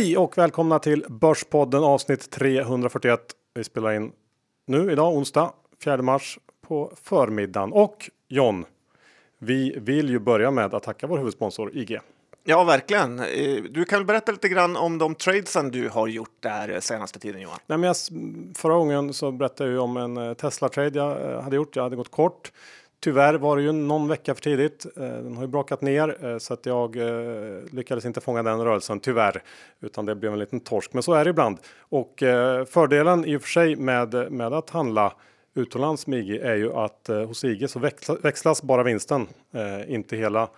Hej och välkomna till Börspodden avsnitt 341. Vi spelar in nu idag onsdag 4 mars på förmiddagen och John. Vi vill ju börja med att tacka vår huvudsponsor IG. Ja, verkligen. Eh, du kan berätta lite grann om de tradesen du har gjort där senaste tiden Johan. Nej, men jag, förra gången så berättade jag om en eh, Tesla trade jag eh, hade gjort. Jag hade gått kort. Tyvärr var det ju någon vecka för tidigt. Eh, den har ju brakat ner eh, så att jag eh, lyckades inte fånga den rörelsen tyvärr, utan det blev en liten torsk. Men så är det ibland och fördelen i och för sig med med att handla utomlands med IG är ju att hos IG så växlas bara vinsten, inte hela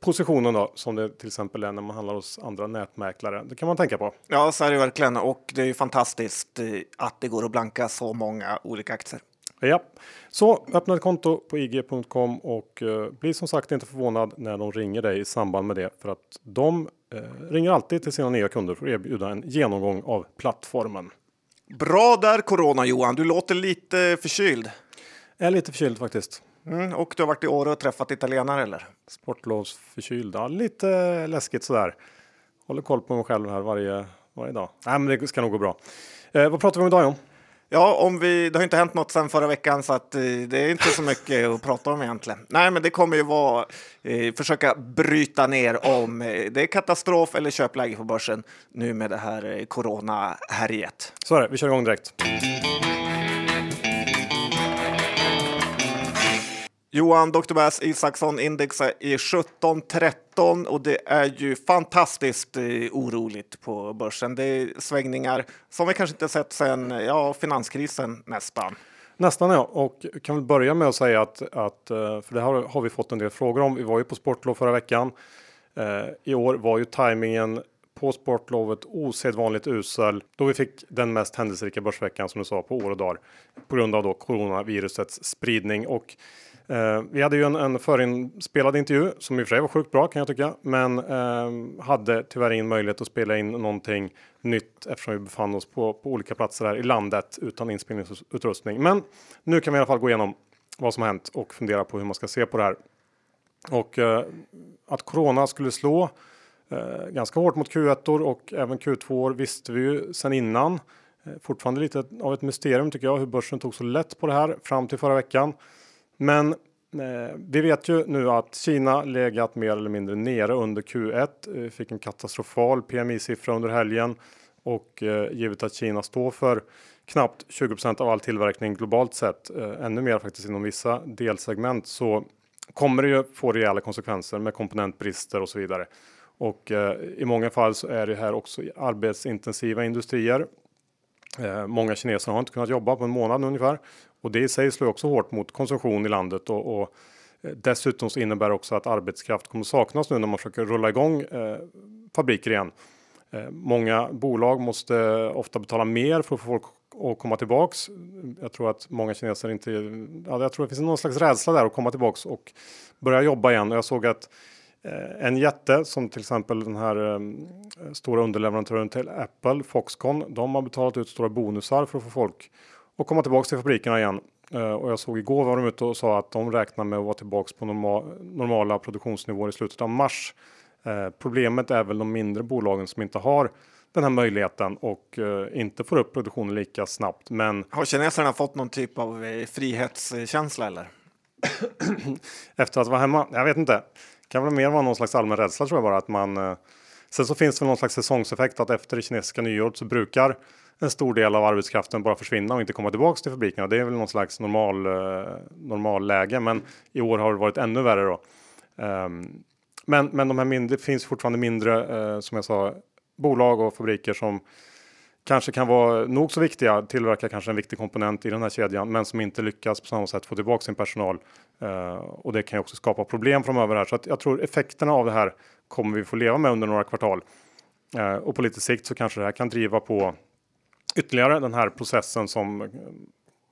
positionen då, som det till exempel är när man handlar hos andra nätmäklare. Det kan man tänka på. Ja, så är det verkligen. Och det är ju fantastiskt att det går att blanka så många olika aktier. Ja, så öppna ett konto på ig.com och uh, bli som sagt inte förvånad när de ringer dig i samband med det för att de uh, ringer alltid till sina nya kunder för att erbjuda en genomgång av plattformen. Bra där Corona Johan, du låter lite förkyld. Jag är lite förkyld faktiskt. Mm, och du har varit i Åre och träffat italienare eller? Sportlovsförkylda, lite läskigt sådär. Håller koll på mig själv här varje, varje dag. Nej, men det ska nog gå bra. Eh, vad pratar vi om idag John? Ja, om vi, det har inte hänt något sedan förra veckan så att eh, det är inte så mycket att prata om egentligen. Nej, men det kommer ju vara eh, försöka bryta ner om eh, det är katastrof eller köpläge på börsen nu med det här eh, corona härjet. Så är det, vi kör igång direkt. Johan Dr. Bass Isaksson index är i 1713 och det är ju fantastiskt eh, oroligt på börsen. Det är svängningar som vi kanske inte sett sedan ja, finanskrisen nästan. Nästan ja, och kan väl börja med att säga att, att eh, för det här har vi fått en del frågor om. Vi var ju på sportlov förra veckan. Eh, I år var ju tajmingen på sportlovet osedvanligt usel då vi fick den mest händelserika börsveckan som du sa på år och dagar på grund av då coronavirusets spridning och Eh, vi hade ju en, en förinspelad intervju som i och för sig var sjukt bra kan jag tycka, men eh, hade tyvärr ingen möjlighet att spela in någonting nytt eftersom vi befann oss på, på olika platser här i landet utan inspelningsutrustning. Men nu kan vi i alla fall gå igenom vad som har hänt och fundera på hur man ska se på det här. Och eh, att corona skulle slå eh, ganska hårt mot Q1 och även Q2 visste vi ju sedan innan. Eh, fortfarande lite av ett mysterium tycker jag hur börsen tog så lätt på det här fram till förra veckan. Men eh, vi vet ju nu att Kina legat mer eller mindre nere under Q1. Eh, fick en katastrofal PMI-siffra under helgen och eh, givet att Kina står för knappt 20% av all tillverkning globalt sett, eh, ännu mer faktiskt inom vissa delsegment, så kommer det ju få rejäla konsekvenser med komponentbrister och så vidare. Och eh, i många fall så är det här också arbetsintensiva industrier. Eh, många kineser har inte kunnat jobba på en månad ungefär och det i sig slår också hårt mot konsumtion i landet och, och eh, dessutom så innebär också att arbetskraft kommer saknas nu när man försöker rulla igång eh, fabriker igen. Eh, många bolag måste ofta betala mer för att få folk att komma tillbaks. Jag tror att många kineser inte, ja, jag tror det finns någon slags rädsla där att komma tillbaks och börja jobba igen. Och jag såg att eh, en jätte som till exempel den här eh, stora underleverantören till Apple, Foxconn, de har betalat ut stora bonusar för att få folk och komma tillbaka till fabrikerna igen. Uh, och jag såg igår var de ute och sa att de räknar med att vara tillbaks på normal, normala produktionsnivåer i slutet av mars. Uh, problemet är väl de mindre bolagen som inte har den här möjligheten och uh, inte får upp produktionen lika snabbt. Men har kineserna fått någon typ av frihetskänsla eller? Efter att vara hemma? Jag vet inte. Kan väl mer vara någon slags allmän rädsla tror jag bara att man. Sen så finns det någon slags säsongseffekt att efter det kinesiska nyåret så brukar en stor del av arbetskraften bara försvinna och inte komma tillbaks till fabrikerna. Det är väl någon slags normal, normalläge, normal läge, men i år har det varit ännu värre då. Ehm, men, men de här mindre, finns fortfarande mindre, eh, som jag sa, bolag och fabriker som kanske kan vara nog så viktiga, tillverka kanske en viktig komponent i den här kedjan, men som inte lyckas på samma sätt få tillbaka sin personal. Uh, och det kan ju också skapa problem framöver här. Så att jag tror effekterna av det här kommer vi få leva med under några kvartal. Uh, och på lite sikt så kanske det här kan driva på ytterligare den här processen som eh,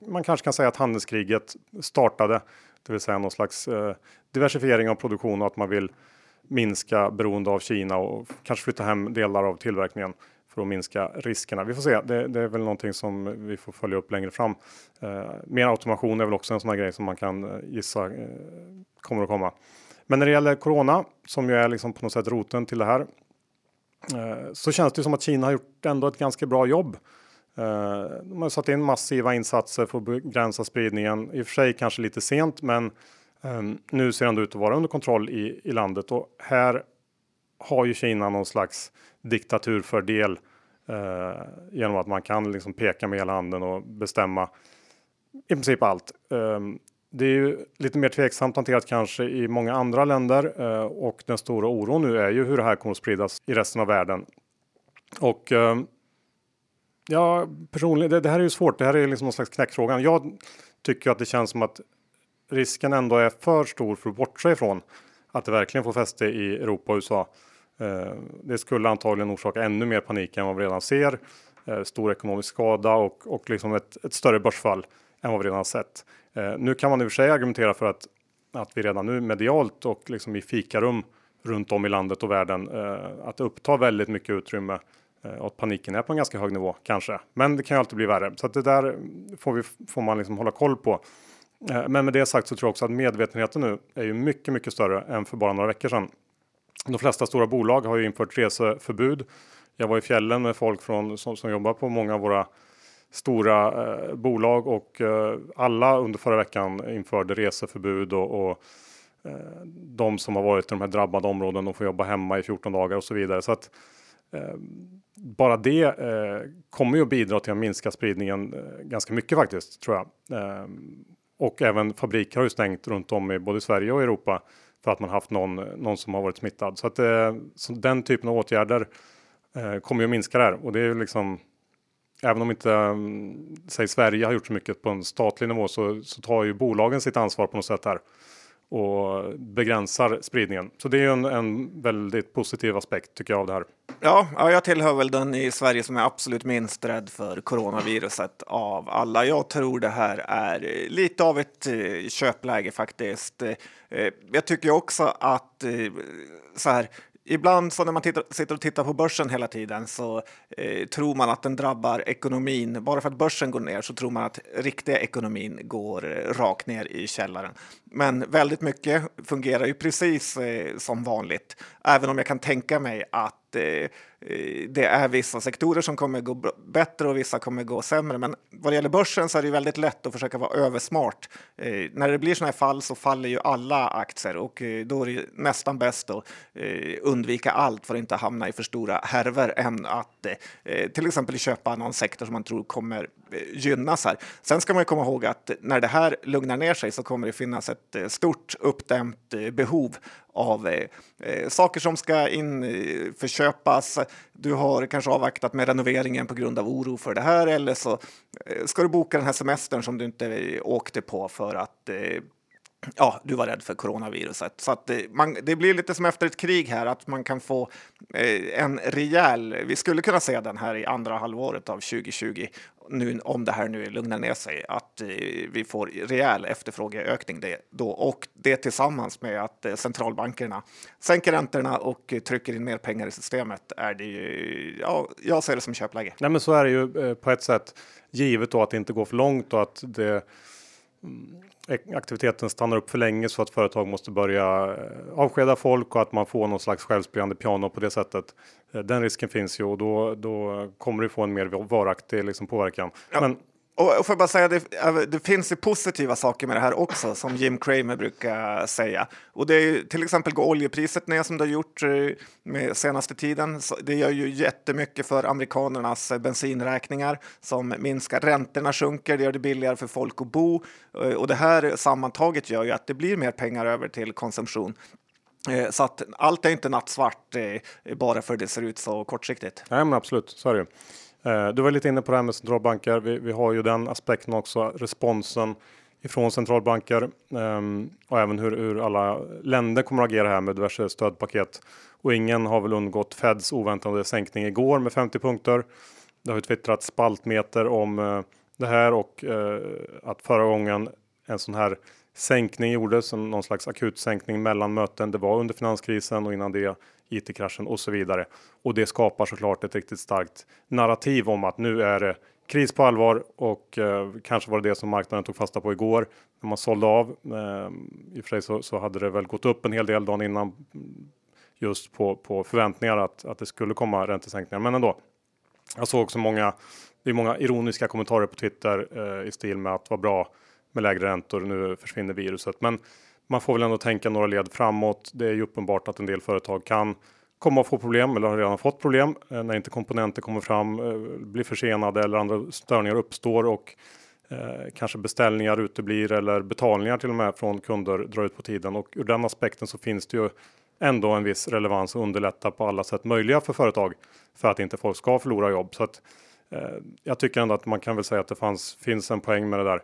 man kanske kan säga att handelskriget startade, det vill säga någon slags eh, diversifiering av produktion och att man vill minska beroende av Kina och kanske flytta hem delar av tillverkningen för att minska riskerna. Vi får se. Det, det är väl någonting som vi får följa upp längre fram. Eh, mer automation är väl också en sån här grej som man kan eh, gissa eh, kommer att komma. Men när det gäller corona som ju är liksom på något sätt roten till det här eh, så känns det som att Kina har gjort ändå ett ganska bra jobb. Eh, de har satt in massiva insatser för att begränsa spridningen. I och för sig kanske lite sent, men ehm, nu ser det ändå ut att vara under kontroll i, i landet och här har ju Kina någon slags diktaturfördel eh, genom att man kan liksom peka med hela handen och bestämma i princip allt. Eh, det är ju lite mer tveksamt hanterat kanske i många andra länder eh, och den stora oron nu är ju hur det här kommer att spridas i resten av världen. Och ehm, ja, personligen, det, det, här är ju svårt. Det här är liksom någon slags knäckfrågan. Jag tycker att det känns som att risken ändå är för stor för att bortse ifrån att det verkligen får fäste i Europa och USA. Eh, det skulle antagligen orsaka ännu mer panik än vad vi redan ser. Eh, stor ekonomisk skada och, och liksom ett, ett större börsfall än vad vi redan sett. Eh, nu kan man i och för sig argumentera för att, att vi redan nu medialt och liksom i fikarum runt om i landet och världen att uppta väldigt mycket utrymme Eh, och att paniken är på en ganska hög nivå kanske. Men det kan ju alltid bli värre så att det där får vi får man liksom hålla koll på. Eh, men med det sagt så tror jag också att medvetenheten nu är ju mycket, mycket större än för bara några veckor sedan. De flesta stora bolag har ju infört reseförbud. Jag var i fjällen med folk från, som, som jobbar på många av våra stora eh, bolag och eh, alla under förra veckan införde reseförbud och, och eh, de som har varit i de här drabbade områdena får jobba hemma i 14 dagar och så vidare. Så att Ehm, bara det eh, kommer ju att bidra till att minska spridningen eh, ganska mycket faktiskt tror jag. Ehm, och även fabriker har ju stängt runt om i både Sverige och Europa för att man haft någon, någon som har varit smittad. Så att eh, så den typen av åtgärder eh, kommer ju att minska där och det är ju liksom Även om inte ehm, säg Sverige har gjort så mycket på en statlig nivå så, så tar ju bolagen sitt ansvar på något sätt här och begränsar spridningen. Så det är en, en väldigt positiv aspekt tycker jag av det här. Ja, ja, jag tillhör väl den i Sverige som är absolut minst rädd för coronaviruset av alla. Jag tror det här är eh, lite av ett eh, köpläge faktiskt. Eh, jag tycker också att så här, Ibland så när man tittar, sitter och tittar på börsen hela tiden så eh, tror man att den drabbar ekonomin. Bara för att börsen går ner så tror man att riktiga ekonomin går eh, rakt ner i källaren. Men väldigt mycket fungerar ju precis eh, som vanligt. Även om jag kan tänka mig att att eh, eh, det är vissa sektorer som kommer gå bättre och vissa kommer gå sämre. Men vad det gäller börsen så är det väldigt lätt att försöka vara översmart. Eh, när det blir sådana här fall så faller ju alla aktier och eh, då är det nästan bäst att eh, undvika allt för att inte hamna i för stora härvor än att eh, till exempel köpa någon sektor som man tror kommer gynnas här. Sen ska man komma ihåg att när det här lugnar ner sig så kommer det finnas ett stort uppdämt behov av eh, eh, saker som ska införköpas. Eh, du har kanske avvaktat med renoveringen på grund av oro för det här eller så eh, ska du boka den här semestern som du inte eh, åkte på för att eh, ja, du var rädd för coronaviruset. Så att det, man, det blir lite som efter ett krig här, att man kan få eh, en rejäl... Vi skulle kunna se den här i andra halvåret av 2020, nu, om det här nu lugnar ner sig, att eh, vi får rejäl efterfrågeökning det, då. Och det tillsammans med att eh, centralbankerna sänker räntorna och trycker in mer pengar i systemet är det ju... Ja, jag ser det som köpläge. Nej, men så är det ju eh, på ett sätt, givet då att det inte går för långt och att det aktiviteten stannar upp för länge så att företag måste börja eh, avskeda folk och att man får någon slags självspelande piano på det sättet. Eh, den risken finns ju och då, då kommer det få en mer varaktig liksom, påverkan. Ja. Men och, och får jag bara säga, det, äh, det finns ju positiva saker med det här också, som Jim Cramer brukar säga. Och det är ju, till exempel går oljepriset ner som det har gjort eh, med senaste tiden. Det gör ju jättemycket för amerikanernas bensinräkningar som minskar. Räntorna sjunker, det gör det billigare för folk att bo. Eh, och det här sammantaget gör ju att det blir mer pengar över till konsumtion. Eh, så att allt är inte nattsvart bara för det ser ut så kortsiktigt. Nej, men absolut, så är det. Eh, du var lite inne på det här med centralbanker. Vi, vi har ju den aspekten också, responsen ifrån centralbanker um, ehm, och även hur, hur, alla länder kommer att agera här med diverse stödpaket. Och ingen har väl undgått Feds oväntade sänkning igår med 50 punkter. Det har ju twittrat spaltmeter om uh, det här och uh, att förra gången en sån här sänkning gjordes, någon slags akut sänkning mellan möten. Det var under finanskrisen och innan det IT-kraschen och så vidare. Och det skapar såklart ett riktigt starkt narrativ om att nu är det kris på allvar och eh, kanske var det det som marknaden tog fasta på igår när man sålde av. Eh, I och för sig så, så, hade det väl gått upp en hel del dagen innan just på, på förväntningar att, att det skulle komma räntesänkningar. Men ändå. Jag såg också många, det är många ironiska kommentarer på Twitter eh, i stil med att vad bra med lägre räntor. Nu försvinner viruset, men man får väl ändå tänka några led framåt. Det är ju uppenbart att en del företag kan komma att få problem eller har redan fått problem eh, när inte komponenter kommer fram, eh, blir försenade eller andra störningar uppstår och eh, kanske beställningar uteblir eller betalningar till och med från kunder drar ut på tiden och ur den aspekten så finns det ju ändå en viss relevans och underlätta på alla sätt möjliga för företag för att inte folk ska förlora jobb. Så att, eh, jag tycker ändå att man kan väl säga att det fanns, finns en poäng med det där.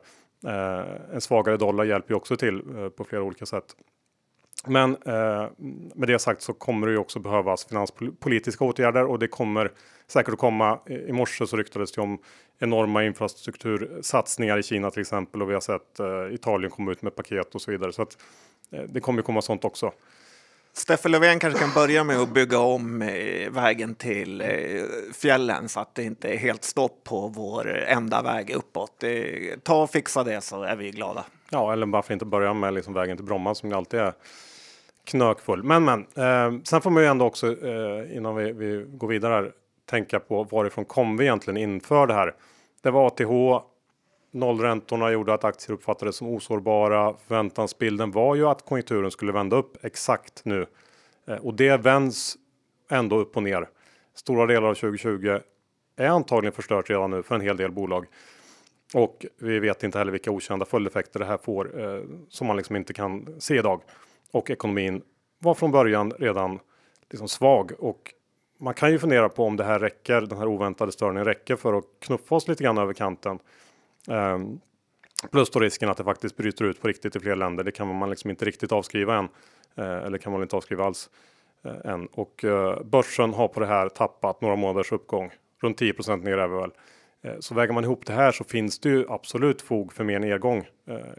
Eh, en svagare dollar hjälper ju också till eh, på flera olika sätt. Men eh, med det sagt så kommer det ju också behövas finanspolitiska åtgärder och det kommer säkert att komma. I morse så ryktades det om enorma infrastruktursatsningar i Kina till exempel och vi har sett eh, Italien komma ut med paket och så vidare. Så att, eh, det kommer komma sånt också. Steffe Löfven kanske kan börja med att bygga om eh, vägen till eh, fjällen så att det inte är helt stopp på vår eh, enda väg uppåt. Ta och fixa det så är vi glada. Ja, eller varför inte börja med liksom vägen till Bromma som ju alltid är knökfull. Men men, eh, sen får man ju ändå också eh, innan vi, vi, går vidare här, tänka på varifrån kom vi egentligen inför det här? Det var ATH. Nollräntorna gjorde att aktier uppfattades som osårbara. Förväntansbilden var ju att konjunkturen skulle vända upp exakt nu eh, och det vänds ändå upp och ner. Stora delar av 2020 är antagligen förstört redan nu för en hel del bolag. Och vi vet inte heller vilka okända följdeffekter det här får eh, som man liksom inte kan se idag. Och ekonomin var från början redan liksom svag och man kan ju fundera på om det här räcker. Den här oväntade störningen räcker för att knuffa oss lite grann över kanten. Ehm, plus då risken att det faktiskt bryter ut på riktigt i fler länder. Det kan man liksom inte riktigt avskriva än. Eh, eller kan man inte avskriva alls eh, än. Och eh, börsen har på det här tappat några månaders uppgång. Runt 10 ner är vi väl. Så väger man ihop det här så finns det ju absolut fog för mer nedgång.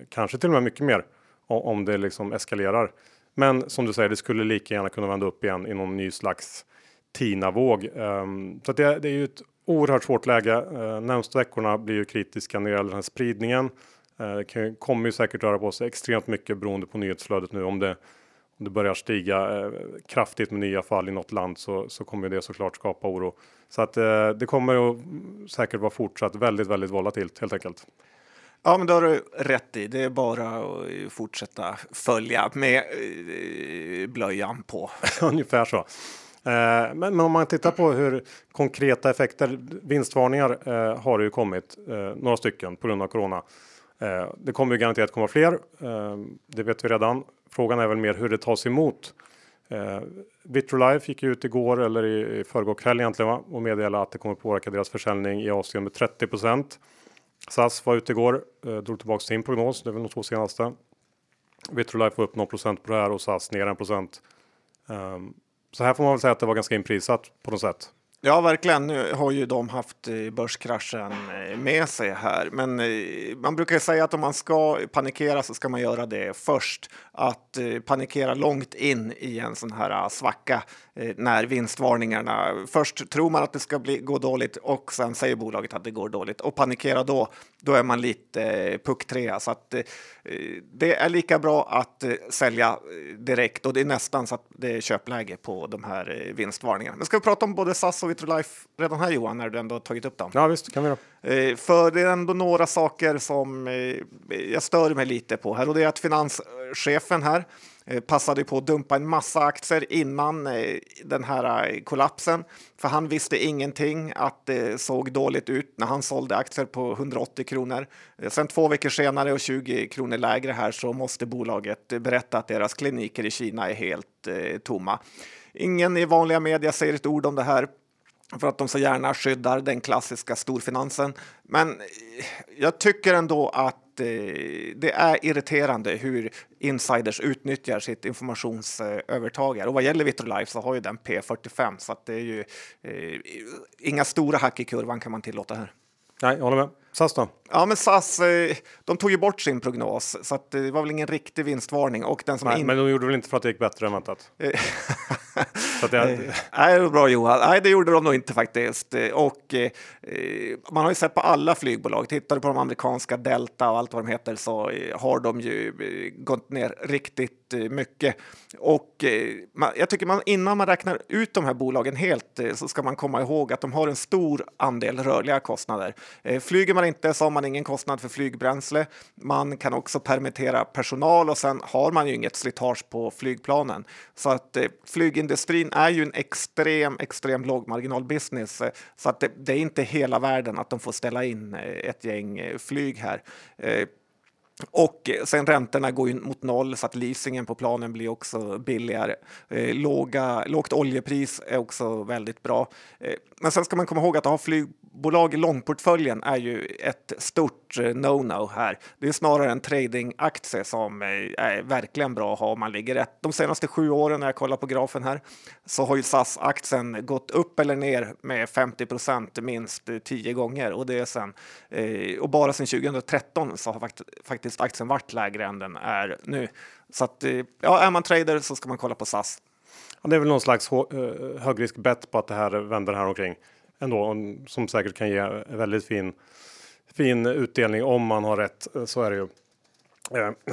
Kanske till och med mycket mer om det liksom eskalerar. Men som du säger, det skulle lika gärna kunna vända upp igen i någon ny slags Tina-våg. Ehm, så det, det, är ju ett oerhört svårt läge. Eh, närmsta veckorna blir ju kritiska när det gäller den här spridningen. Det kommer ju säkert röra på sig extremt mycket beroende på nyhetsflödet nu om det om det börjar stiga eh, kraftigt med nya fall i något land så, så kommer det såklart skapa oro. Så att eh, det kommer att säkert vara fortsatt väldigt, väldigt volatilt helt enkelt. Ja, men det har du rätt i. Det är bara att fortsätta följa med eh, blöjan på. Ungefär så. Eh, men, men, om man tittar på hur konkreta effekter, vinstvarningar eh, har det ju kommit eh, några stycken på grund av corona. Eh, det kommer ju garanterat komma fler. Eh, det vet vi redan. Frågan är väl mer hur det tas emot. Eh, Vitrolife gick ut igår eller i, i förrgår kväll egentligen va? och meddelade att det kommer påverka deras försäljning i Asien med 30% SAS var ute igår, eh, drog tillbaka sin prognos. Det är väl de två senaste. Vitrolife var upp någon procent på det här och SAS ner en procent. Um, så här får man väl säga att det var ganska inprisat på något sätt. Ja, verkligen. Nu har ju de haft eh, börskraschen eh, med sig här. Men eh, man brukar säga att om man ska panikera så ska man göra det först. Att eh, panikera långt in i en sån här ah, svacka eh, när vinstvarningarna... Först tror man att det ska bli, gå dåligt och sen säger bolaget att det går dåligt. Och panikera då, då är man lite eh, pucktrea. Så att det är lika bra att sälja direkt och det är nästan så att det är köpläge på de här vinstvarningarna. Men ska vi prata om både SAS och Vitrolife redan här Johan, när du ändå tagit upp dem? Ja visst, kan vi då. Eh, för det är ändå några saker som eh, jag stör mig lite på här och det är att finanschefen här eh, passade på att dumpa en massa aktier innan den här kollapsen. För han visste ingenting att det såg dåligt ut när han sålde aktier på 180 kronor. Sen två veckor senare och 20 kronor lägre här så måste bolaget berätta att deras kliniker i Kina är helt tomma. Ingen i vanliga media säger ett ord om det här för att de så gärna skyddar den klassiska storfinansen. Men eh, jag tycker ändå att eh, det är irriterande hur insiders utnyttjar sitt informationsövertag. Och vad gäller Vitrolife så har ju den P45 så att det är ju eh, inga stora hack i kurvan kan man tillåta här. Nej, jag håller med. SAS då? Ja, men SAS, eh, de tog ju bort sin prognos så att det var väl ingen riktig vinstvarning. Och den som Nej, in... men de gjorde väl inte för att det gick bättre än väntat? Så att jag, Nej, det var bra Johan. Nej, det gjorde de nog inte faktiskt. Och eh, man har ju sett på alla flygbolag, tittar du på de amerikanska Delta och allt vad de heter så eh, har de ju eh, gått ner riktigt eh, mycket. Och eh, jag tycker man innan man räknar ut de här bolagen helt eh, så ska man komma ihåg att de har en stor andel rörliga kostnader. Eh, flyger man man inte så har man ingen kostnad för flygbränsle. Man kan också permittera personal och sen har man ju inget slitage på flygplanen. Så att eh, flygindustrin är ju en extrem, extrem lågmarginalbusiness. Eh, så att det, det, är inte hela världen att de får ställa in eh, ett gäng eh, flyg här. Eh, och eh, sen räntorna går ju mot noll så att leasingen på planen blir också billigare. Eh, låga, lågt oljepris är också väldigt bra. Eh, men sen ska man komma ihåg att ha flygbolag i långportföljen är ju ett stort eh, no-no här. Det är snarare en tradingaktie som eh, är verkligen bra att ha om man ligger rätt. De senaste sju åren när jag kollar på grafen här så har ju SAS-aktien gått upp eller ner med 50 procent minst tio gånger och det är sen eh, och bara sedan 2013 så har faktiskt aktien varit lägre än den är nu. Så att ja, är man trader så ska man kolla på SAS. Ja, det är väl någon slags högrisk bet på att det här vänder här omkring ändå som säkert kan ge väldigt fin fin utdelning om man har rätt. Så är det ju.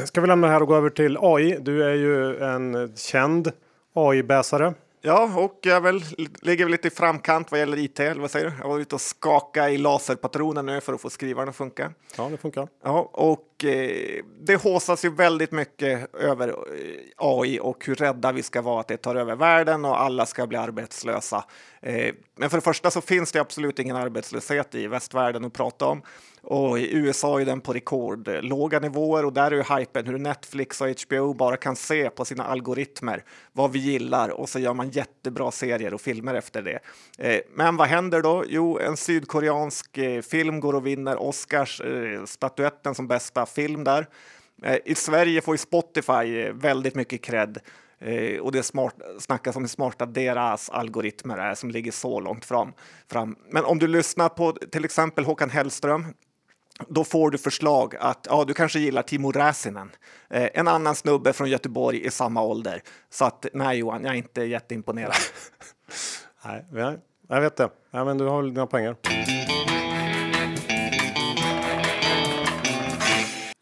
Ska vi lämna det här och gå över till AI? Du är ju en känd AI-bäsare. Ja, och jag väl, ligger väl lite i framkant vad gäller IT. Eller vad säger du? Jag var ute och skaka i laserpatronen nu för att få skrivaren att funka. Ja, det funkar. Ja, och eh, det håsas ju väldigt mycket över eh, AI och hur rädda vi ska vara att det tar över världen och alla ska bli arbetslösa. Eh, men för det första så finns det absolut ingen arbetslöshet i västvärlden att prata om. Och i USA är den på rekordlåga nivåer och där är ju hypen hur Netflix och HBO bara kan se på sina algoritmer vad vi gillar och så gör man jättebra serier och filmer efter det. Eh, men vad händer då? Jo, en sydkoreansk eh, film går och vinner Oscars eh, statuetten statyetten som bästa film där. Eh, I Sverige får ju Spotify eh, väldigt mycket cred eh, och det smart, snackas om hur smarta deras algoritmer är som ligger så långt fram, fram. Men om du lyssnar på till exempel Håkan Hellström då får du förslag att ja, du kanske gillar Timo Räsinen, eh, en annan snubbe från Göteborg i samma ålder. Så att nej Johan, jag är inte jätteimponerad. nej, jag vet det. Ja, men du har väl dina pengar.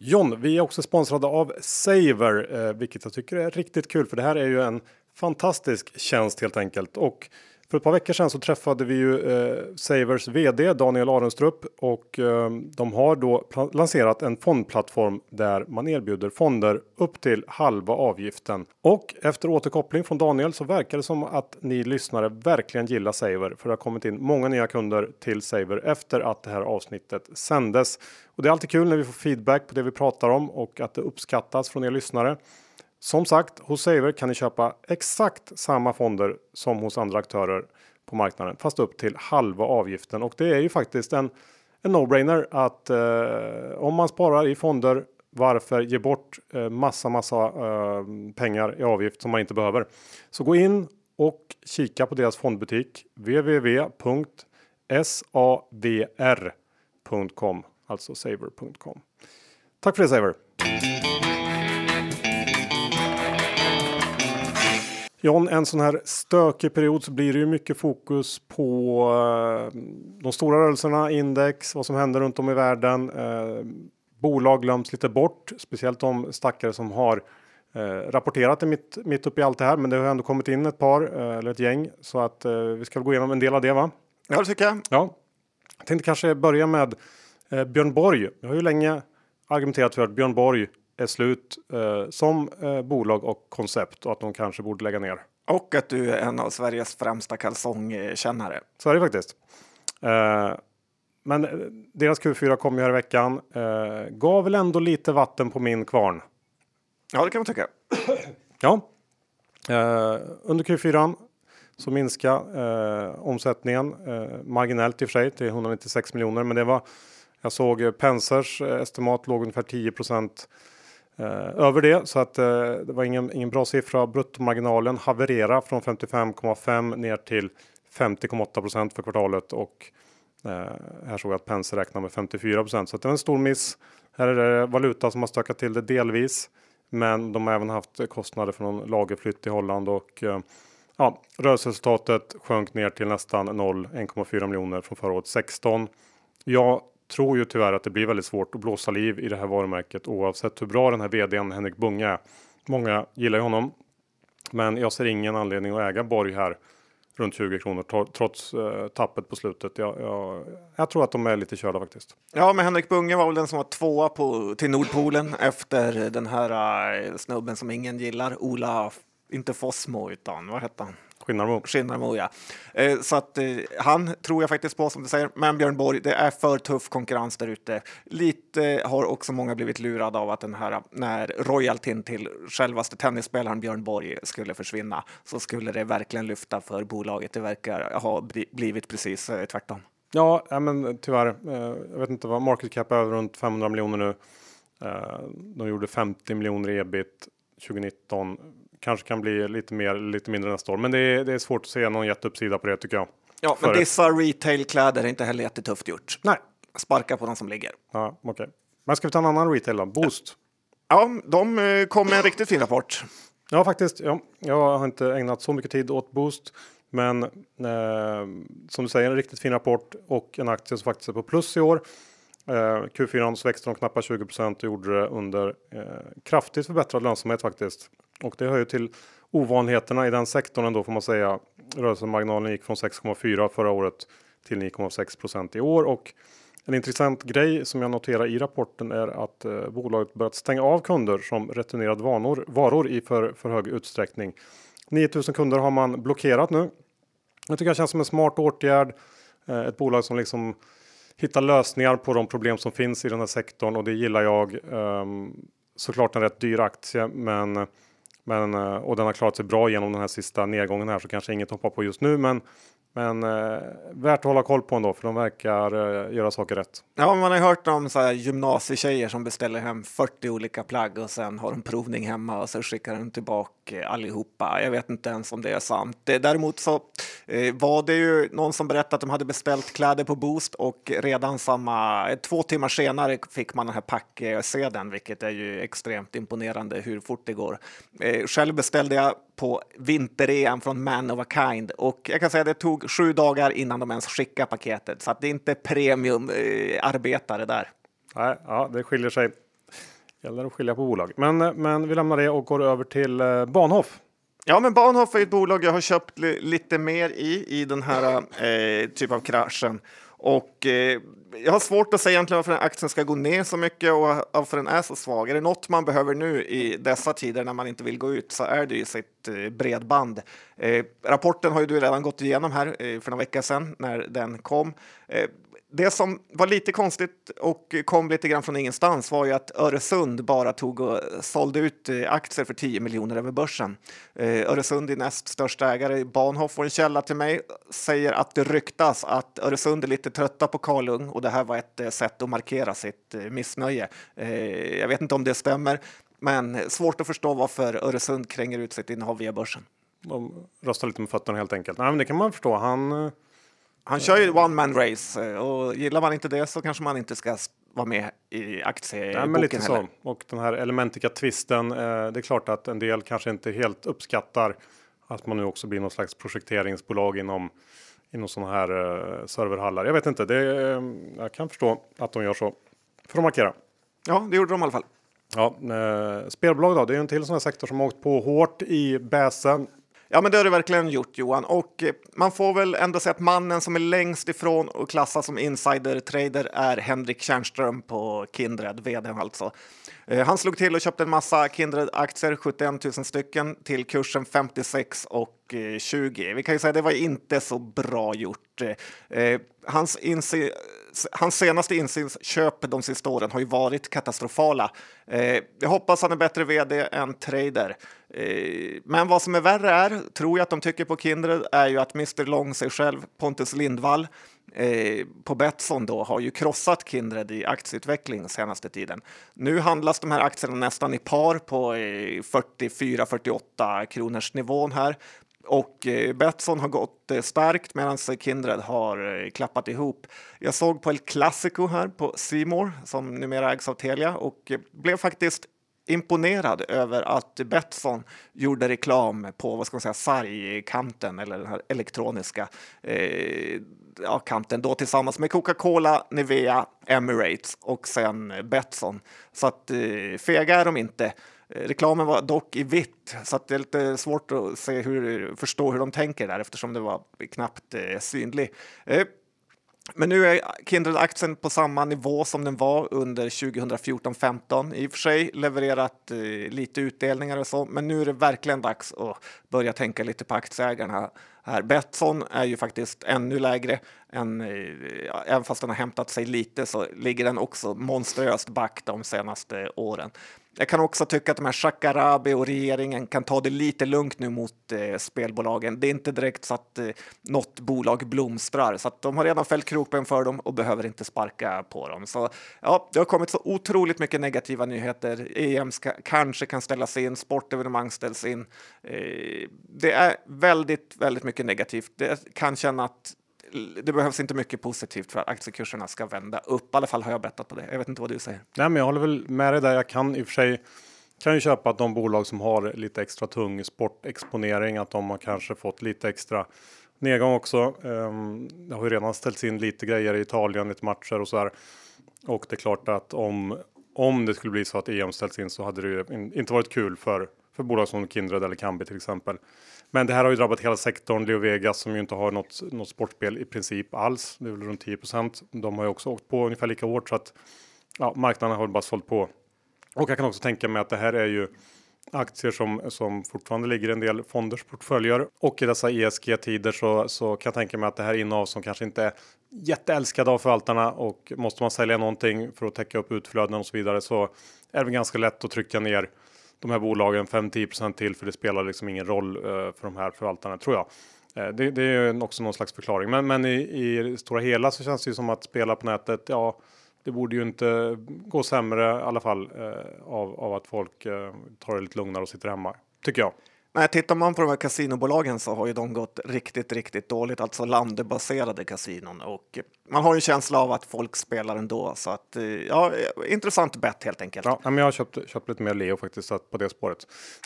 John, vi är också sponsrade av Saver, eh, vilket jag tycker är riktigt kul för det här är ju en fantastisk tjänst helt enkelt. Och för ett par veckor sedan så träffade vi ju eh, Savers vd Daniel Arenstrup och eh, de har då lanserat en fondplattform där man erbjuder fonder upp till halva avgiften. Och efter återkoppling från Daniel så verkar det som att ni lyssnare verkligen gillar Saver för det har kommit in många nya kunder till Saver efter att det här avsnittet sändes. Och det är alltid kul när vi får feedback på det vi pratar om och att det uppskattas från er lyssnare. Som sagt, hos Saver kan ni köpa exakt samma fonder som hos andra aktörer på marknaden, fast upp till halva avgiften. Och det är ju faktiskt en, en no-brainer att eh, om man sparar i fonder, varför ge bort eh, massa, massa eh, pengar i avgift som man inte behöver? Så gå in och kika på deras fondbutik www.savr.com, alltså saver.com. Tack för det Saver! John, en sån här stökig period så blir det ju mycket fokus på eh, de stora rörelserna, index, vad som händer runt om i världen. Eh, bolag glöms lite bort, speciellt de stackare som har eh, rapporterat mitt, mitt uppe i allt det här. Men det har ändå kommit in ett par eller ett gäng så att vi ska gå igenom en del av det va? Ja, det tycker jag. Ja, jag tänkte kanske börja med Björn Borg. Jag har ju länge argumenterat för att Björn Borg är slut eh, som eh, bolag och koncept och att de kanske borde lägga ner. Och att du är en av Sveriges främsta kalsongkännare. Så är det faktiskt. Eh, men eh, deras Q4 kom ju här i veckan. Eh, gav väl ändå lite vatten på min kvarn. Ja, det kan man tycka. ja. Eh, under Q4 så minskade omsättningen marginellt i och för sig till 196 miljoner, men det var jag såg Pensers estimat låg ungefär 10 Eh, över det så att eh, det var ingen, ingen bra siffra. Bruttomarginalen haverera från 55,5 ner till 50,8% för kvartalet och eh, här såg jag att Pence räknar med 54% så att det var en stor miss. Här är det valuta som har stökat till det delvis, men de har även haft kostnader för någon lagerflytt i Holland och eh, Ja, rörelseresultatet sjönk ner till nästan 0, 1,4 miljoner från förra året 16. Jag tror ju tyvärr att det blir väldigt svårt att blåsa liv i det här varumärket oavsett hur bra den här vdn Henrik Bunge är. Många gillar ju honom, men jag ser ingen anledning att äga Borg här runt 20 kronor trots eh, tappet på slutet. Jag, jag, jag, tror att de är lite körda faktiskt. Ja, men Henrik Bunge var väl den som var tvåa på, till Nordpolen efter den här eh, snubben som ingen gillar, Ola, inte Fossmo, utan vad hette han? Skinnarmo. Skinnarmo, ja. Eh, så att eh, han tror jag faktiskt på som du säger. Men Björn Borg, det är för tuff konkurrens där ute. Lite har också många blivit lurade av att den här när royaltyn till självaste tennisspelaren Björn Borg skulle försvinna så skulle det verkligen lyfta för bolaget. Det verkar ha blivit precis eh, tvärtom. Ja, men tyvärr. Jag vet inte vad market cap är runt 500 miljoner nu. De gjorde 50 miljoner i ebit 2019 kanske kan bli lite mer, lite mindre nästa år. Men det är, det är svårt att se någon jätteuppsida på det tycker jag. Ja, men dessa retailkläder är inte heller jättetufft gjort. Nej. Sparka på de som ligger. Ja, okej. Okay. Men ska vi ta en annan retail då? Boost? Ja, de eh, kom med en riktigt fin rapport. Ja, faktiskt. Ja. Jag har inte ägnat så mycket tid åt Boost. Men eh, som du säger, en riktigt fin rapport och en aktie som faktiskt är på plus i år. Eh, Q4 så växte de knappt 20 och gjorde det under eh, kraftigt förbättrad lönsamhet faktiskt. Och det hör ju till ovanligheterna i den sektorn ändå får man säga. Rörelsemarginalen gick från 6,4 förra året till 9,6% i år och en intressant grej som jag noterar i rapporten är att eh, bolaget börjat stänga av kunder som returnerat vanor, varor i för, för hög utsträckning. 9000 kunder har man blockerat nu. Jag tycker det känns som en smart åtgärd. Eh, ett bolag som liksom Hitta lösningar på de problem som finns i den här sektorn och det gillar jag. Ehm, såklart en rätt dyr aktie, men men, eh, och den har klarat sig bra genom den här sista nedgången här så kanske inget hoppar på just nu. Men men eh, värt att hålla koll på ändå, för de verkar eh, göra saker rätt. Ja, man har hört om så här gymnasietjejer som beställer hem 40 olika plagg och sen har de provning hemma och så skickar de tillbaka eh, allihopa. Jag vet inte ens om det är sant. Däremot så eh, var det ju någon som berättade att de hade beställt kläder på Boost och redan samma eh, två timmar senare fick man den här packsedeln, eh, vilket är ju extremt imponerande hur fort det går. Eh, själv beställde jag på vinter-EM från Man of a Kind och jag kan säga att det tog sju dagar innan de ens skickade paketet så att det är inte premiumarbetare eh, där. Nej, ja, det skiljer sig. Gäller att skilja på bolag. Men, men vi lämnar det och går över till eh, Bahnhof. Ja, men Bahnhof är ett bolag jag har köpt lite mer i i den här eh, typ av kraschen och eh, jag har svårt att säga egentligen varför den aktien ska gå ner så mycket och varför den är så svag. Är det något man behöver nu i dessa tider när man inte vill gå ut så är det ju sitt eh, bredband. Eh, rapporten har ju du redan gått igenom här eh, för några veckor sedan när den kom. Eh, det som var lite konstigt och kom lite grann från ingenstans var ju att Öresund bara tog och sålde ut eh, aktier för 10 miljoner över börsen. Eh, Öresund är näst största ägare. Bahnhof och en källa till mig säger att det ryktas att Öresund är lite trötta på Karlung och det här var ett eh, sätt att markera sitt missnöje. Jag vet inte om det stämmer, men svårt att förstå varför Öresund kränger ut sitt innehav via börsen. De röstar lite med fötterna helt enkelt. Nej, men det kan man förstå. Han han kör ju one man race eh, och gillar man inte det så kanske man inte ska vara med i aktieboken Nej, lite heller. Så. Och den här Elementica twisten. Eh, det är klart att en del kanske inte helt uppskattar att man nu också blir någon slags projekteringsbolag inom inom sådana här eh, serverhallar. Jag vet inte, det, jag kan förstå att de gör så för att markera. Ja, det gjorde de i alla fall. Ja, eh, spelbolag då, det är en till sån här sektor som har åkt på hårt i bäsen Ja, men det har du verkligen gjort Johan. Och eh, man får väl ändå säga att mannen som är längst ifrån och klassas som insider-trader är Henrik Tjärnström på Kindred, vdn alltså. Eh, han slog till och köpte en massa Kindred-aktier, 71 000 stycken, till kursen 56 och 2020. Vi kan ju säga att det var inte så bra gjort. Eh, hans inse hans senaste insynsköp de sista åren har ju varit katastrofala. Eh, jag hoppas han är bättre vd än trader. Eh, men vad som är värre är, tror jag att de tycker på Kindred, är ju att Mr Long sig själv, Pontus Lindvall, på Betsson då har ju krossat Kindred i aktieutveckling senaste tiden. Nu handlas de här aktierna nästan i par på 44-48 kronors nivån här. Och eh, Betsson har gått eh, starkt medan Kindred har eh, klappat ihop. Jag såg på El Clasico här på Simor som numera ägs av Telia och blev faktiskt imponerad över att Betsson gjorde reklam på vad ska man säga, sargkanten eller den här elektroniska eh, ja, kanten då tillsammans med Coca-Cola, Nivea, Emirates och sen Betsson. Så att eh, fega är de inte. Eh, reklamen var dock i vitt, så att det är lite svårt att se hur, förstå hur de tänker där eftersom det var knappt eh, synlig. Eh, men nu är Kindred-aktien på samma nivå som den var under 2014-15. I och för sig levererat eh, lite utdelningar och så, men nu är det verkligen dags att börja tänka lite på aktieägarna här. Betsson är ju faktiskt ännu lägre än, eh, även fast den har hämtat sig lite så ligger den också monstruöst back de senaste åren. Jag kan också tycka att de här Shakarabi och regeringen kan ta det lite lugnt nu mot eh, spelbolagen. Det är inte direkt så att eh, något bolag blomstrar, så att de har redan fällt kroppen för dem och behöver inte sparka på dem. Så ja, det har kommit så otroligt mycket negativa nyheter. EM ska, kanske kan ställas in, sportevenemang ställs in. Eh, det är väldigt, väldigt mycket negativt. Det kan känna att det behövs inte mycket positivt för att aktiekurserna ska vända upp. I alla fall har jag bettat på det. Jag vet inte vad du säger. Nej, men jag håller väl med dig där. Jag kan i och för sig kan ju köpa att de bolag som har lite extra tung sportexponering, att de har kanske fått lite extra nedgång också. Um, det har ju redan ställts in lite grejer i Italien, lite matcher och så här. Och det är klart att om om det skulle bli så att EM ställs in så hade det ju inte varit kul för för bolag som Kindred eller Kambi till exempel. Men det här har ju drabbat hela sektorn. Leo Vegas som ju inte har något, något sportspel i princip alls. Det är väl runt 10% De har ju också åkt på ungefär lika hårt så att ja, marknaden har bara sålt på. Och jag kan också tänka mig att det här är ju aktier som, som fortfarande ligger i en del fonders portföljer och i dessa ESG tider så, så kan jag tänka mig att det här är innehav som kanske inte är jätteälskade av förvaltarna och måste man sälja någonting för att täcka upp utflöden och så vidare så är det ganska lätt att trycka ner de här bolagen 5-10 till för det spelar liksom ingen roll eh, för de här förvaltarna tror jag. Eh, det, det, är också någon slags förklaring, men, men i, i stora hela så känns det ju som att spela på nätet. Ja, det borde ju inte gå sämre i alla fall eh, av, av att folk tar det lite lugnare och sitter hemma tycker jag. Nej, tittar man på de här kasinobolagen så har ju de gått riktigt, riktigt dåligt, alltså landbaserade kasinon och man har ju en känsla av att folk spelar ändå så att ja, intressant bett helt enkelt. Ja, men jag har köpt, köpt lite mer Leo faktiskt på det spåret.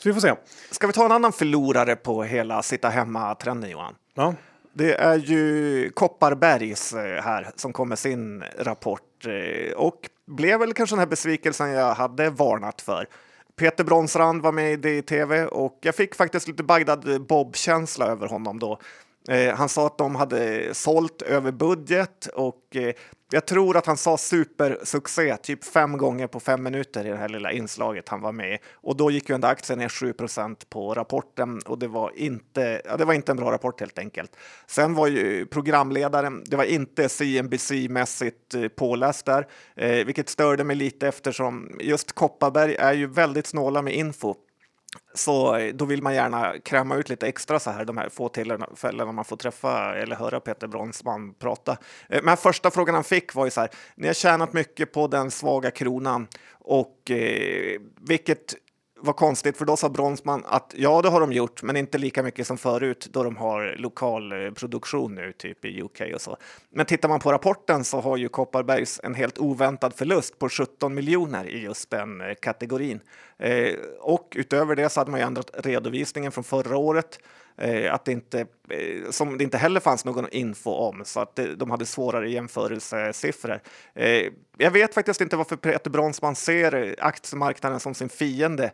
Så vi får se. Ska vi ta en annan förlorare på hela sitta hemma trenden Johan? Ja. Det är ju Kopparbergs eh, här som kom med sin rapport eh, och blev väl kanske den här besvikelsen jag hade varnat för. Peter Bronsrand var med i tv och jag fick faktiskt lite Bagdad Bob-känsla över honom då. Eh, han sa att de hade sålt över budget och eh, jag tror att han sa supersuccé typ fem gånger på fem minuter i det här lilla inslaget han var med och då gick ju ändå aktien ner 7% på rapporten och det var inte. Ja, det var inte en bra rapport helt enkelt. Sen var ju programledaren. Det var inte CNBC mässigt eh, påläst där, eh, vilket störde mig lite eftersom just Kopparberg är ju väldigt snåla med info så eh, då vill man gärna kräma ut lite extra så här de här få tillfällena man får träffa eller höra Peter Bronsman prata. Eh, men första frågan han fick var ju så här, ni har tjänat mycket på den svaga kronan och eh, vilket vad konstigt, för då sa Bronsman att ja, det har de gjort, men inte lika mycket som förut då de har lokal eh, produktion nu, typ i UK och så. Men tittar man på rapporten så har ju Kopparbergs en helt oväntad förlust på 17 miljoner i just den eh, kategorin. Eh, och utöver det så hade man ju ändrat redovisningen från förra året Eh, att det inte, eh, som det inte heller fanns någon info om, så att de hade svårare jämförelsesiffror. Eh, jag vet faktiskt inte varför Peter Bronsman ser aktiemarknaden som sin fiende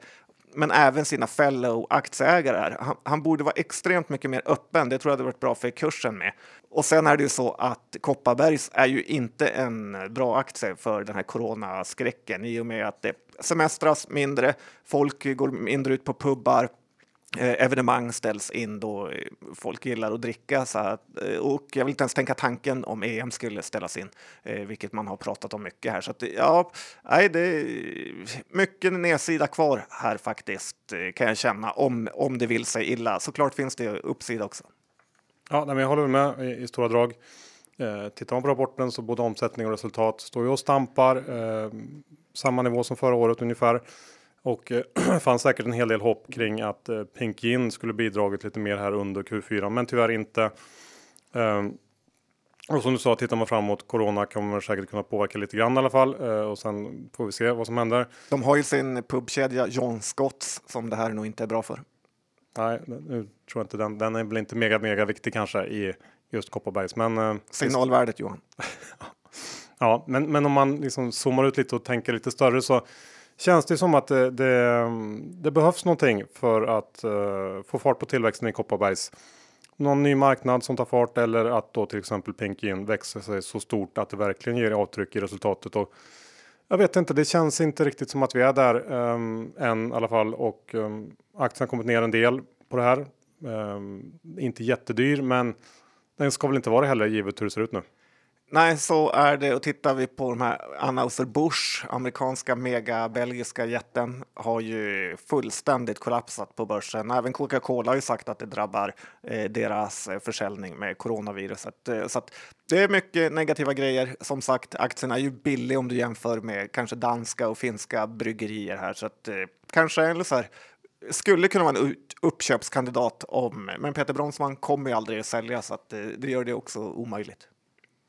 men även sina fellow aktieägare. Han, han, borde vara extremt mycket mer öppen. Det tror jag hade varit bra för kursen med. Och sen är det ju så att Kopparbergs är ju inte en bra aktie för den här coronaskräcken i och med att det semestras mindre. Folk går mindre ut på pubbar. Eh, evenemang ställs in då eh, folk gillar att dricka. Så att, eh, och jag vill inte ens tänka tanken om EM skulle ställas in, vilket man har pratat om mycket här. Så att, ja, nej, det är mycket nedsida kvar här faktiskt, kan jag känna, om, om det vill sig illa. Såklart finns det uppsida också. Ja, men jag håller med i, i stora drag. Eh, tittar man på rapporten så både omsättning och resultat står ju och stampar eh, samma nivå som förra året ungefär. Och eh, fanns säkert en hel del hopp kring att eh, Pink Gin skulle bidragit lite mer här under Q4, men tyvärr inte. Eh, Och som du sa, tittar man framåt, corona kommer säkert kunna påverka lite grann i alla fall. Eh, och sen får vi se vad som händer. De har ju sin pubkedja John Scotts som det här nog inte är bra för. Nej, nu tror jag inte den. Den är väl inte mega, mega viktig kanske i just Kopparbergs. Men, eh, Signalvärdet Johan. ja, men, men om man liksom zoomar ut lite och tänker lite större så känns det som att det, det, det behövs någonting för att uh, få fart på tillväxten i Kopparbergs. Någon ny marknad som tar fart eller att då till exempel Pinkin växer sig så stort att det verkligen ger avtryck i resultatet. Och jag vet inte, det känns inte riktigt som att vi är där um, än i alla fall och um, aktien har kommit ner en del på det här. Um, inte jättedyr, men den ska väl inte vara det heller givet hur det ser ut nu. Nej, så är det. Och tittar vi på de här Anheuser Busch, amerikanska mega belgiska jätten, har ju fullständigt kollapsat på börsen. Även Coca-Cola har ju sagt att det drabbar eh, deras eh, försäljning med coronaviruset. Eh, så det är mycket negativa grejer. Som sagt, aktien är ju billig om du jämför med kanske danska och finska bryggerier här, så att eh, kanske eller så här, skulle kunna vara en uppköpskandidat om, men Peter Bromsman kommer ju aldrig att sälja så att eh, det gör det också omöjligt.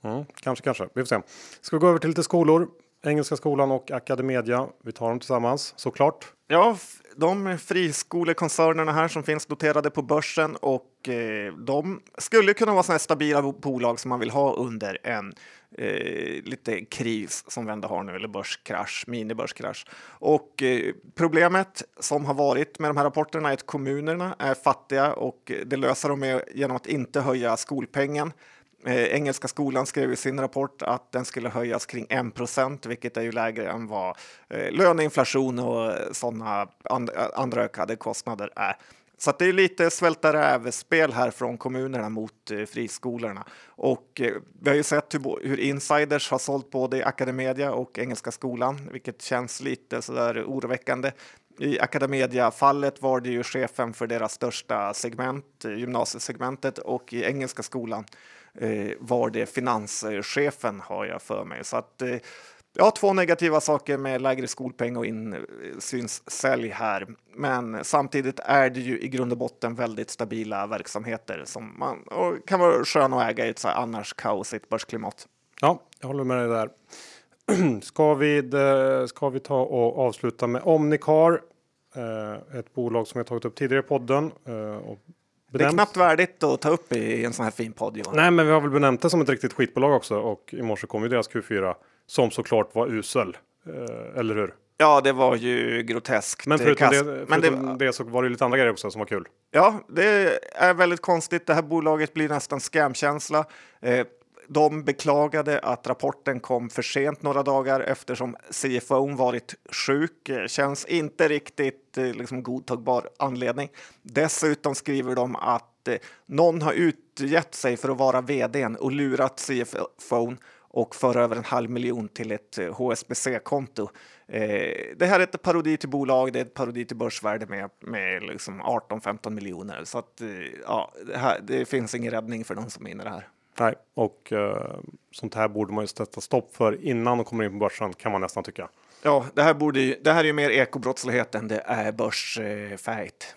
Mm, kanske, kanske. Vi får se. Ska vi gå över till lite skolor? Engelska skolan och Academedia. Vi tar dem tillsammans såklart. Ja, de friskolekoncernerna här som finns noterade på börsen och eh, de skulle kunna vara sådana stabila bolag som man vill ha under en eh, lite kris som vi ändå har nu, eller börskrasch, minibörskrasch. Och eh, problemet som har varit med de här rapporterna är att kommunerna är fattiga och det löser de med genom att inte höja skolpengen. Eh, Engelska skolan skrev i sin rapport att den skulle höjas kring 1 procent, vilket är ju lägre än vad eh, löneinflation och eh, sådana and andra ökade kostnader är. Så det är lite svälta räv-spel här från kommunerna mot eh, friskolorna. Och eh, vi har ju sett hur, hur, insiders har sålt både i Academedia och Engelska skolan, vilket känns lite sådär oroväckande. I Academedia-fallet var det ju chefen för deras största segment, eh, gymnasiesegmentet, och i Engelska skolan eh, var det finanschefen har jag för mig. Så att eh, Ja, två negativa saker med lägre skolpeng och insynssälj eh, här. Men samtidigt är det ju i grund och botten väldigt stabila verksamheter som man kan vara skön att äga i ett så här annars kaosigt börsklimat. Ja, jag håller med dig där. ska, vi, eh, ska vi ta och avsluta med Omnicar? Eh, ett bolag som jag tagit upp tidigare i podden. och och det är knappt värdigt att ta upp i en sån här fin podd. Johan. Nej, men vi har väl benämnt det som ett riktigt skitbolag också och i morse kom ju deras Q4 som såklart var usel. Eh, eller hur? Ja, det var ju groteskt. Men förutom, det, förutom men det, det, så var det lite andra grejer också som var kul. Ja, det är väldigt konstigt. Det här bolaget blir nästan scamkänsla. Eh, de beklagade att rapporten kom för sent några dagar eftersom CFO varit sjuk. Känns inte riktigt eh, liksom, godtagbar anledning. Dessutom skriver de att eh, någon har utgett sig för att vara vd och lurat CFO och föra över en halv miljon till ett eh, HSBC-konto. Eh, det här är ett parodi till bolag, det är ett parodi till börsvärde med, med liksom 18-15 miljoner. Så att, eh, ja, det, här, det finns ingen räddning för någon som är inne i det här. Nej, och uh, sånt här borde man ju sätta stopp för innan de kommer in på börsen kan man nästan tycka. Ja, det här, borde, det här är ju mer ekobrottslighet än det är börsfärgt.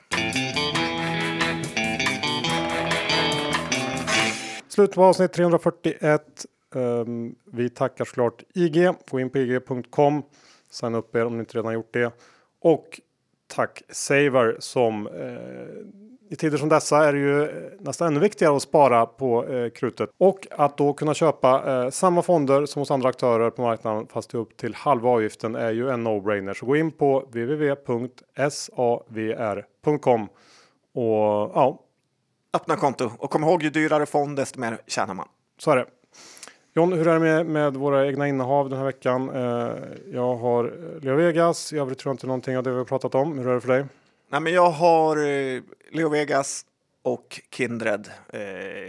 Slut på avsnitt 341. Um, ehm, vi tackar såklart IG. Gå in på ig.com. Signa upp er om ni inte redan gjort det. Och tack Saver som eh, i tider som dessa är det ju eh, nästan ännu viktigare att spara på eh, krutet och att då kunna köpa eh, samma fonder som hos andra aktörer på marknaden fast upp till halva avgiften är ju en no-brainer. Så gå in på www.savr.com och ja. Öppna konto och kom ihåg ju dyrare fond desto mer tjänar man. Så är det. John, hur är det med, med våra egna innehav den här veckan? Eh, jag har Leo Vegas. I övrigt tror jag inte någonting av det vi har pratat om. Hur är det för dig? Nej, men jag har eh, Leo Vegas och Kindred. Eh,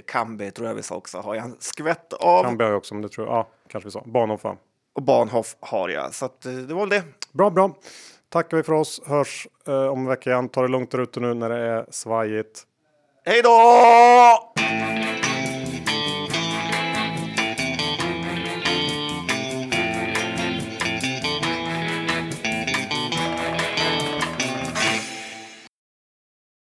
Kambi tror jag vi sa också. Har jag en skvätt av. Kambi har jag också, men det tror jag. Ja, kanske vi sa. Bahnhof Och Bahnhof har jag. Så att, eh, det var väl det. Bra, bra. Tackar vi för oss. Hörs eh, om en vecka igen. Ta det lugnt där ute nu när det är svajigt. Hej då!